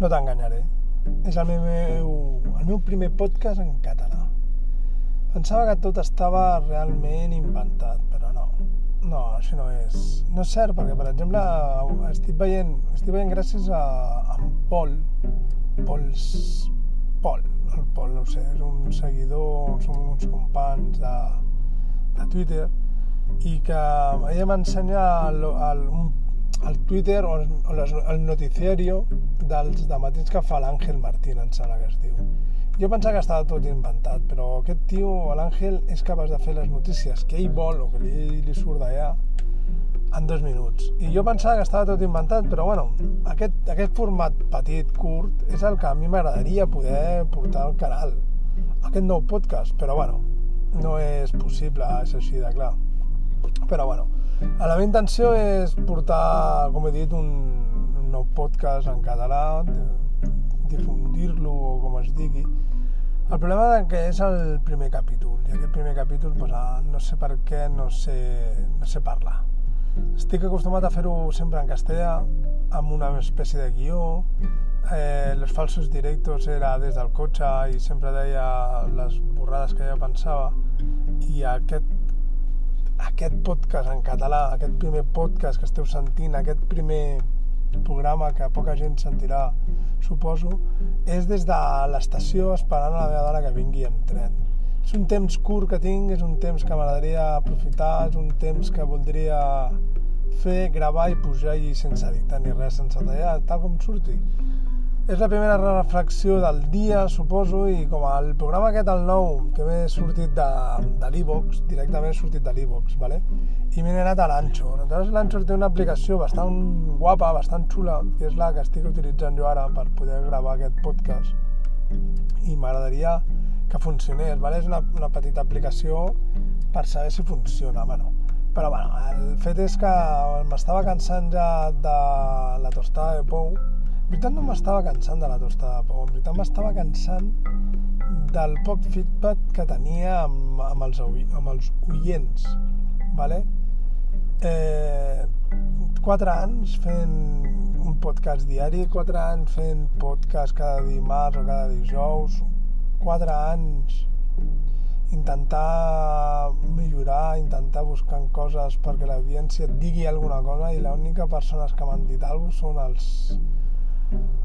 no t'enganyaré. És el meu, el meu primer podcast en català. Pensava que tot estava realment inventat, però no. No, això no és... No és cert, perquè, per exemple, estic veient, estic veient gràcies a, a en Pol, Pols... Pol, el Pol, no sé, és un seguidor, som uns companys de, de Twitter, i que ella m'ensenya un el Twitter o, o el noticiario dels matins que fa l'Àngel Martín, em sembla que es diu. Jo pensava que estava tot inventat, però aquest tio, l'Àngel, és capaç de fer les notícies que ell vol o que li, li surt d'allà en dos minuts. I jo pensava que estava tot inventat, però bueno, aquest, aquest format petit, curt, és el que a mi m'agradaria poder portar al canal. Aquest nou podcast, però bueno, no és possible, és així de clar. Però bueno, la meva intenció és portar, com he dit, un, un nou podcast en català, difundir-lo o com es digui. El problema és que és el primer capítol, i aquest primer capítol pues, ah, no sé per què no sé, no sé parlar. Estic acostumat a fer-ho sempre en castellà, amb una espècie de guió, eh, els falsos directos era des del cotxe i sempre deia les borrades que jo pensava i aquest aquest podcast en català, aquest primer podcast que esteu sentint, aquest primer programa que poca gent sentirà, suposo, és des de l'estació esperant a la meva dona que vingui en tren. És un temps curt que tinc, és un temps que m'agradaria aprofitar, és un temps que voldria fer, gravar i pujar i sense editar ni res, sense tallar, tal com surti és la primera reflexió del dia, suposo, i com el programa aquest, el nou, que m'he sortit de, de l'e-box, directament he sortit de l'e-box, ¿vale? i m'he anat a l'Anchor. Llavors l'Anchor té una aplicació bastant guapa, bastant xula, que és la que estic utilitzant jo ara per poder gravar aquest podcast, i m'agradaria que funcionés, ¿vale? és una, una petita aplicació per saber si funciona, bueno. Però bueno, el fet és que m'estava cansant ja de la tostada de pou, veritat no m'estava cansant de la tostada de pou, en veritat m'estava cansant del poc feedback que tenia amb, amb, els, amb els oients, ¿vale? Eh, quatre anys fent un podcast diari, quatre anys fent podcast cada dimarts o cada dijous, quatre anys intentar millorar, intentar buscar coses perquè l'audiència et digui alguna cosa i l'única persones que m'han dit alguna cosa són els,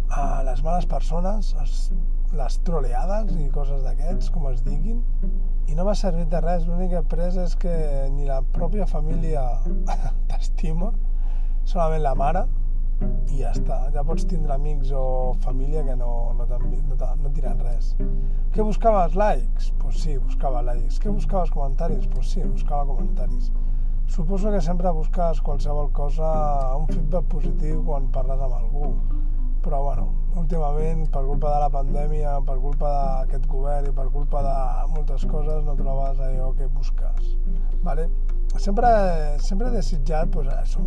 a les males persones, les troleades i coses d'aquests, com es diguin, i no m'ha servit de res. L'únic que he pres és que ni la pròpia família t'estima, solament la mare, i ja està. Ja pots tindre amics o família que no, no, no, no tiren res. Què buscaves? Likes? Pues sí, buscava likes. Què buscaves? Comentaris? Pues sí, buscava comentaris. Suposo que sempre busques qualsevol cosa, un feedback positiu quan parles amb algú però bueno, últimament per culpa de la pandèmia, per culpa d'aquest govern i per culpa de moltes coses no trobes allò que busques. Vale? Sempre, sempre he desitjat pues, això,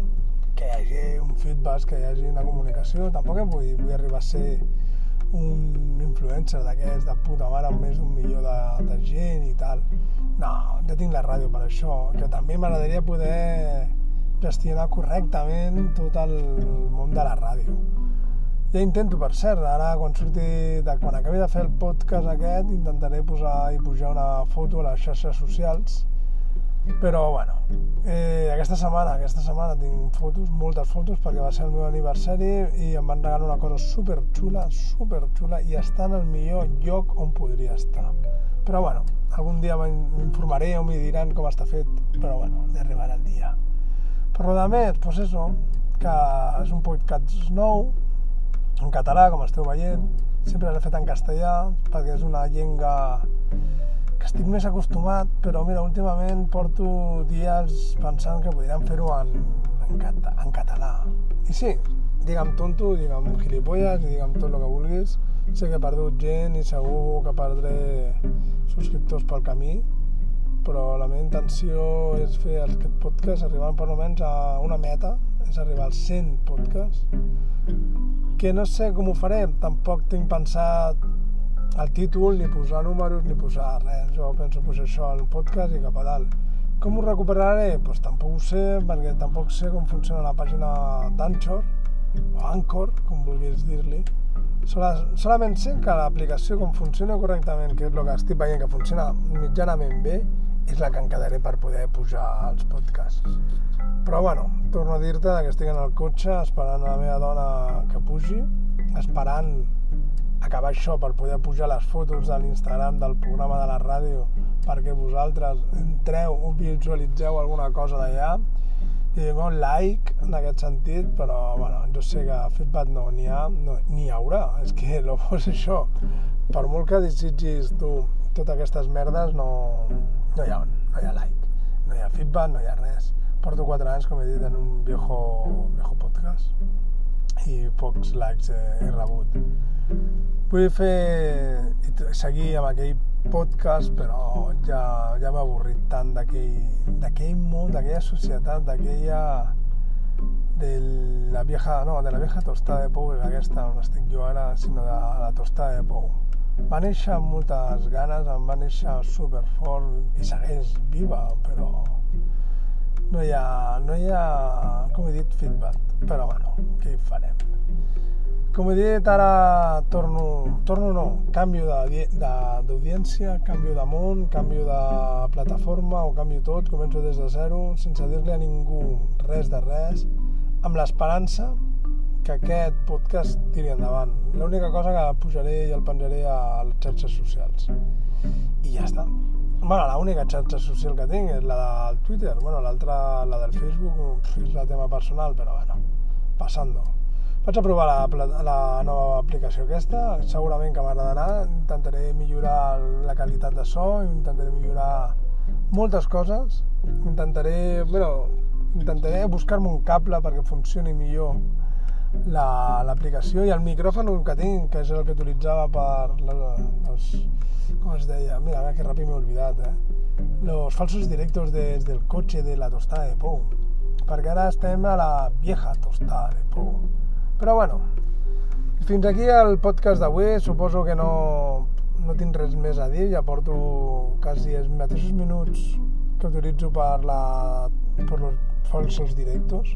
que hi hagi un feedback, que hi hagi una comunicació. Tampoc vull, vull arribar a ser un influencer d'aquests de puta mare amb més d'un milió de, de gent i tal. No, ja tinc la ràdio per això, que també m'agradaria poder gestionar correctament tot el món de la ràdio ja intento, per cert, ara quan surti, de, quan acabi de fer el podcast aquest, intentaré posar i pujar una foto a les xarxes socials, però bueno, eh, aquesta setmana, aquesta setmana tinc fotos, moltes fotos, perquè va ser el meu aniversari i em van regalar una cosa super xula, super xula, i està en el millor lloc on podria estar. Però bueno, algun dia m'informaré o m'hi diran com està fet, però bueno, ja arribarà el dia. Per lo de més, doncs això, que és un podcast nou, en català, com esteu veient, sempre l'he fet en castellà, perquè és una llengua que estic més acostumat, però mira, últimament porto dies pensant que podríem fer-ho en, en, cat en català. I sí, digue'm tonto, digue'm gilipolles, digue'm tot el que vulguis. Sé que he perdut gent i segur que perdré subscriptors pel camí, però la meva intenció és fer aquest podcast arribant per almenys a una meta, és arribar als 100 podcasts, que no sé com ho faré, tampoc tinc pensat el títol, ni posar números, ni posar res. Jo penso posar això al podcast i cap a dalt. Com ho recuperaré? Doncs pues tampoc ho sé, perquè tampoc sé com funciona la pàgina d'Anchor, o Anchor, com vulguis dir-li, solament sé que l'aplicació com funciona correctament, que és el que estic veient que funciona mitjanament bé, és la que em quedaré per poder pujar els podcasts. Però bueno, torno a dir-te que estic en el cotxe esperant a la meva dona que pugi, esperant acabar això per poder pujar les fotos de l'Instagram del programa de la ràdio perquè vosaltres entreu o visualitzeu alguna cosa d'allà i un like en aquest sentit, però bueno, jo sé que feedback no n'hi ha, no, n'hi haurà, és que no fos això. Per molt que desitgis tu totes aquestes merdes, no, no, hi ha, no hi ha like, no hi ha feedback, no hi ha res. Porto 4 anys, com he dit, en un viejo, viejo podcast i pocs likes he, he rebut. Vull fer seguir amb aquell podcast, però ja, ja m'ha avorrit tant d'aquell món, d'aquella societat, d'aquella de la vieja, no, de la vieja tostada de pou, és aquesta on estic jo ara, sinó de la tostada de pou. Va néixer amb moltes ganes, em va néixer superfort i segueix viva, però no hi ha, no hi ha, com he dit, feedback. Però bueno, què hi farem? Com he dit, ara torno, torno no, canvio d'audiència, canvio de món, canvio de plataforma, o canvio tot, començo des de zero, sense dir-li a ningú res de res, amb l'esperança que aquest podcast tiri endavant. L'única cosa que pujaré i el penjaré a les xarxes socials. I ja està. Bueno, l'única xarxa social que tinc és la del Twitter, bueno, l'altra, la del Facebook, és la tema personal, però bueno, passando. Vaig a provar la, la nova aplicació aquesta, segurament que m'agradarà, intentaré millorar la qualitat de so, intentaré millorar moltes coses, intentaré, bueno, intentaré buscar-me un cable perquè funcioni millor l'aplicació la, i el micròfon que tinc, que és el que utilitzava per la, els, com es deia, mira, que ràpid m'he oblidat, eh? Los falsos directos des del cotxe de la tostada de pou, perquè ara estem a la vieja tostada de pou però bueno, fins aquí el podcast d'avui. Suposo que no, no tinc res més a dir. Ja porto quasi els mateixos minuts que utilitzo per, la, per los falsos directos.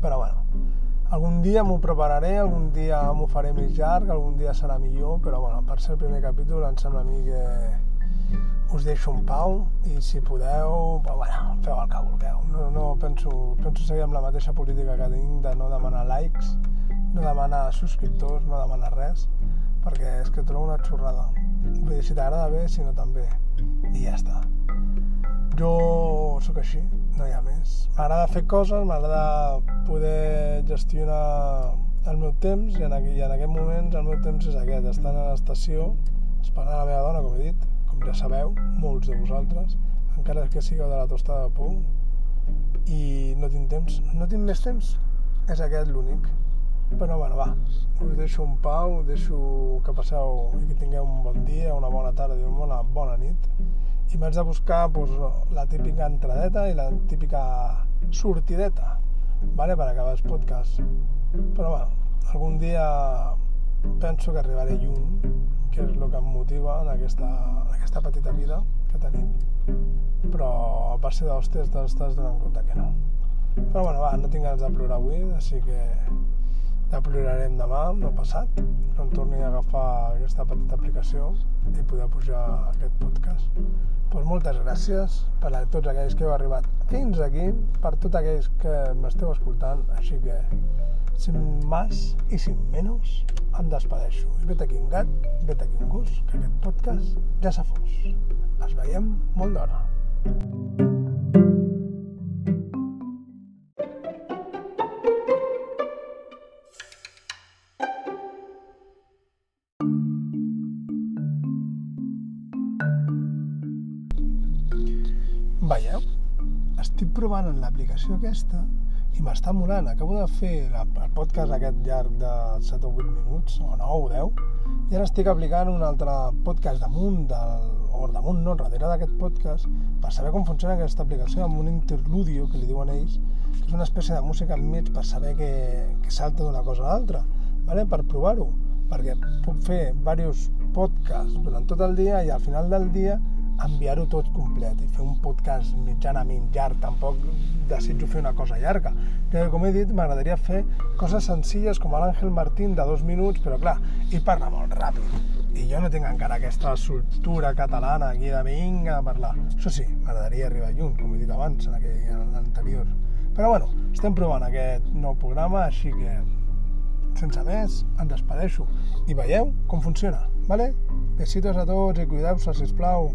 Però bueno, algun dia m'ho prepararé, algun dia m'ho faré més llarg, algun dia serà millor, però bueno, per ser el primer capítol em sembla a mi que us deixo un pau i si podeu, bueno, feu el que vulgueu. No, no penso, penso seguir amb la mateixa política que tinc de no demanar likes, no demanar subscriptors, no demanar res, perquè és que trobo una xorrada. Vull dir, si t'agrada bé, si no també. I ja està. Jo sóc així, no hi ha més. M'agrada fer coses, m'agrada poder gestionar el meu temps i en, aqu i en aquest moment el meu temps és aquest, estar a l'estació esperant la meva dona, com he dit, com ja sabeu, molts de vosaltres, encara que sigueu de la tostada de pou, i no tinc temps, no tinc més temps, és aquest l'únic. Però bueno, va, us deixo un pau, deixo que passeu i que tingueu un bon dia, una bona tarda i una bona, bona nit. I m'haig de buscar doncs, la típica entradeta i la típica sortideta, vale? per acabar els podcasts. Però bueno, algun dia penso que arribaré lluny, que és el que em motiva en aquesta, en aquesta petita vida que tenim. Però a base d'hòsties t'estàs donant compte que no. Però bueno, va, no tinc ganes de plorar avui, així que ja plorarem demà, no passat, quan torni a agafar aquesta petita aplicació i poder pujar aquest podcast. Pues moltes gràcies per a tots aquells que heu arribat fins aquí, per tots aquells que m'esteu escoltant, així que sin més i sin menys em despedeixo. I vet aquí un gat, vet aquí un gos, que aquest podcast ja s'ha fos. Es veiem molt d'hora. thank you en l'aplicació aquesta i m'està molant. Acabo de fer el podcast aquest llarg de 7 o 8 minuts, o 9 o 10, i ara estic aplicant un altre podcast damunt, del, o damunt no, darrere d'aquest podcast, per saber com funciona aquesta aplicació amb un interludio, que li diuen ells, que és una espècie de música enmig per saber que, que salta d'una cosa a l'altra, vale? per provar-ho, perquè puc fer diversos podcasts durant tot el dia i al final del dia enviar-ho tot complet i fer un podcast mitjanament llarg, tampoc desitjo fer una cosa llarga. Que, com he dit, m'agradaria fer coses senzilles com l'Àngel Martín de dos minuts, però clar, ell parla molt ràpid i jo no tinc encara aquesta soltura catalana aquí de vinga a parlar. Això sí, m'agradaria arribar lluny, com he dit abans en, aquell, en l'anterior. Però bueno, estem provant aquest nou programa, així que sense més, em despedeixo i veieu com funciona, vale? Besitos a tots i cuideu-se, sisplau.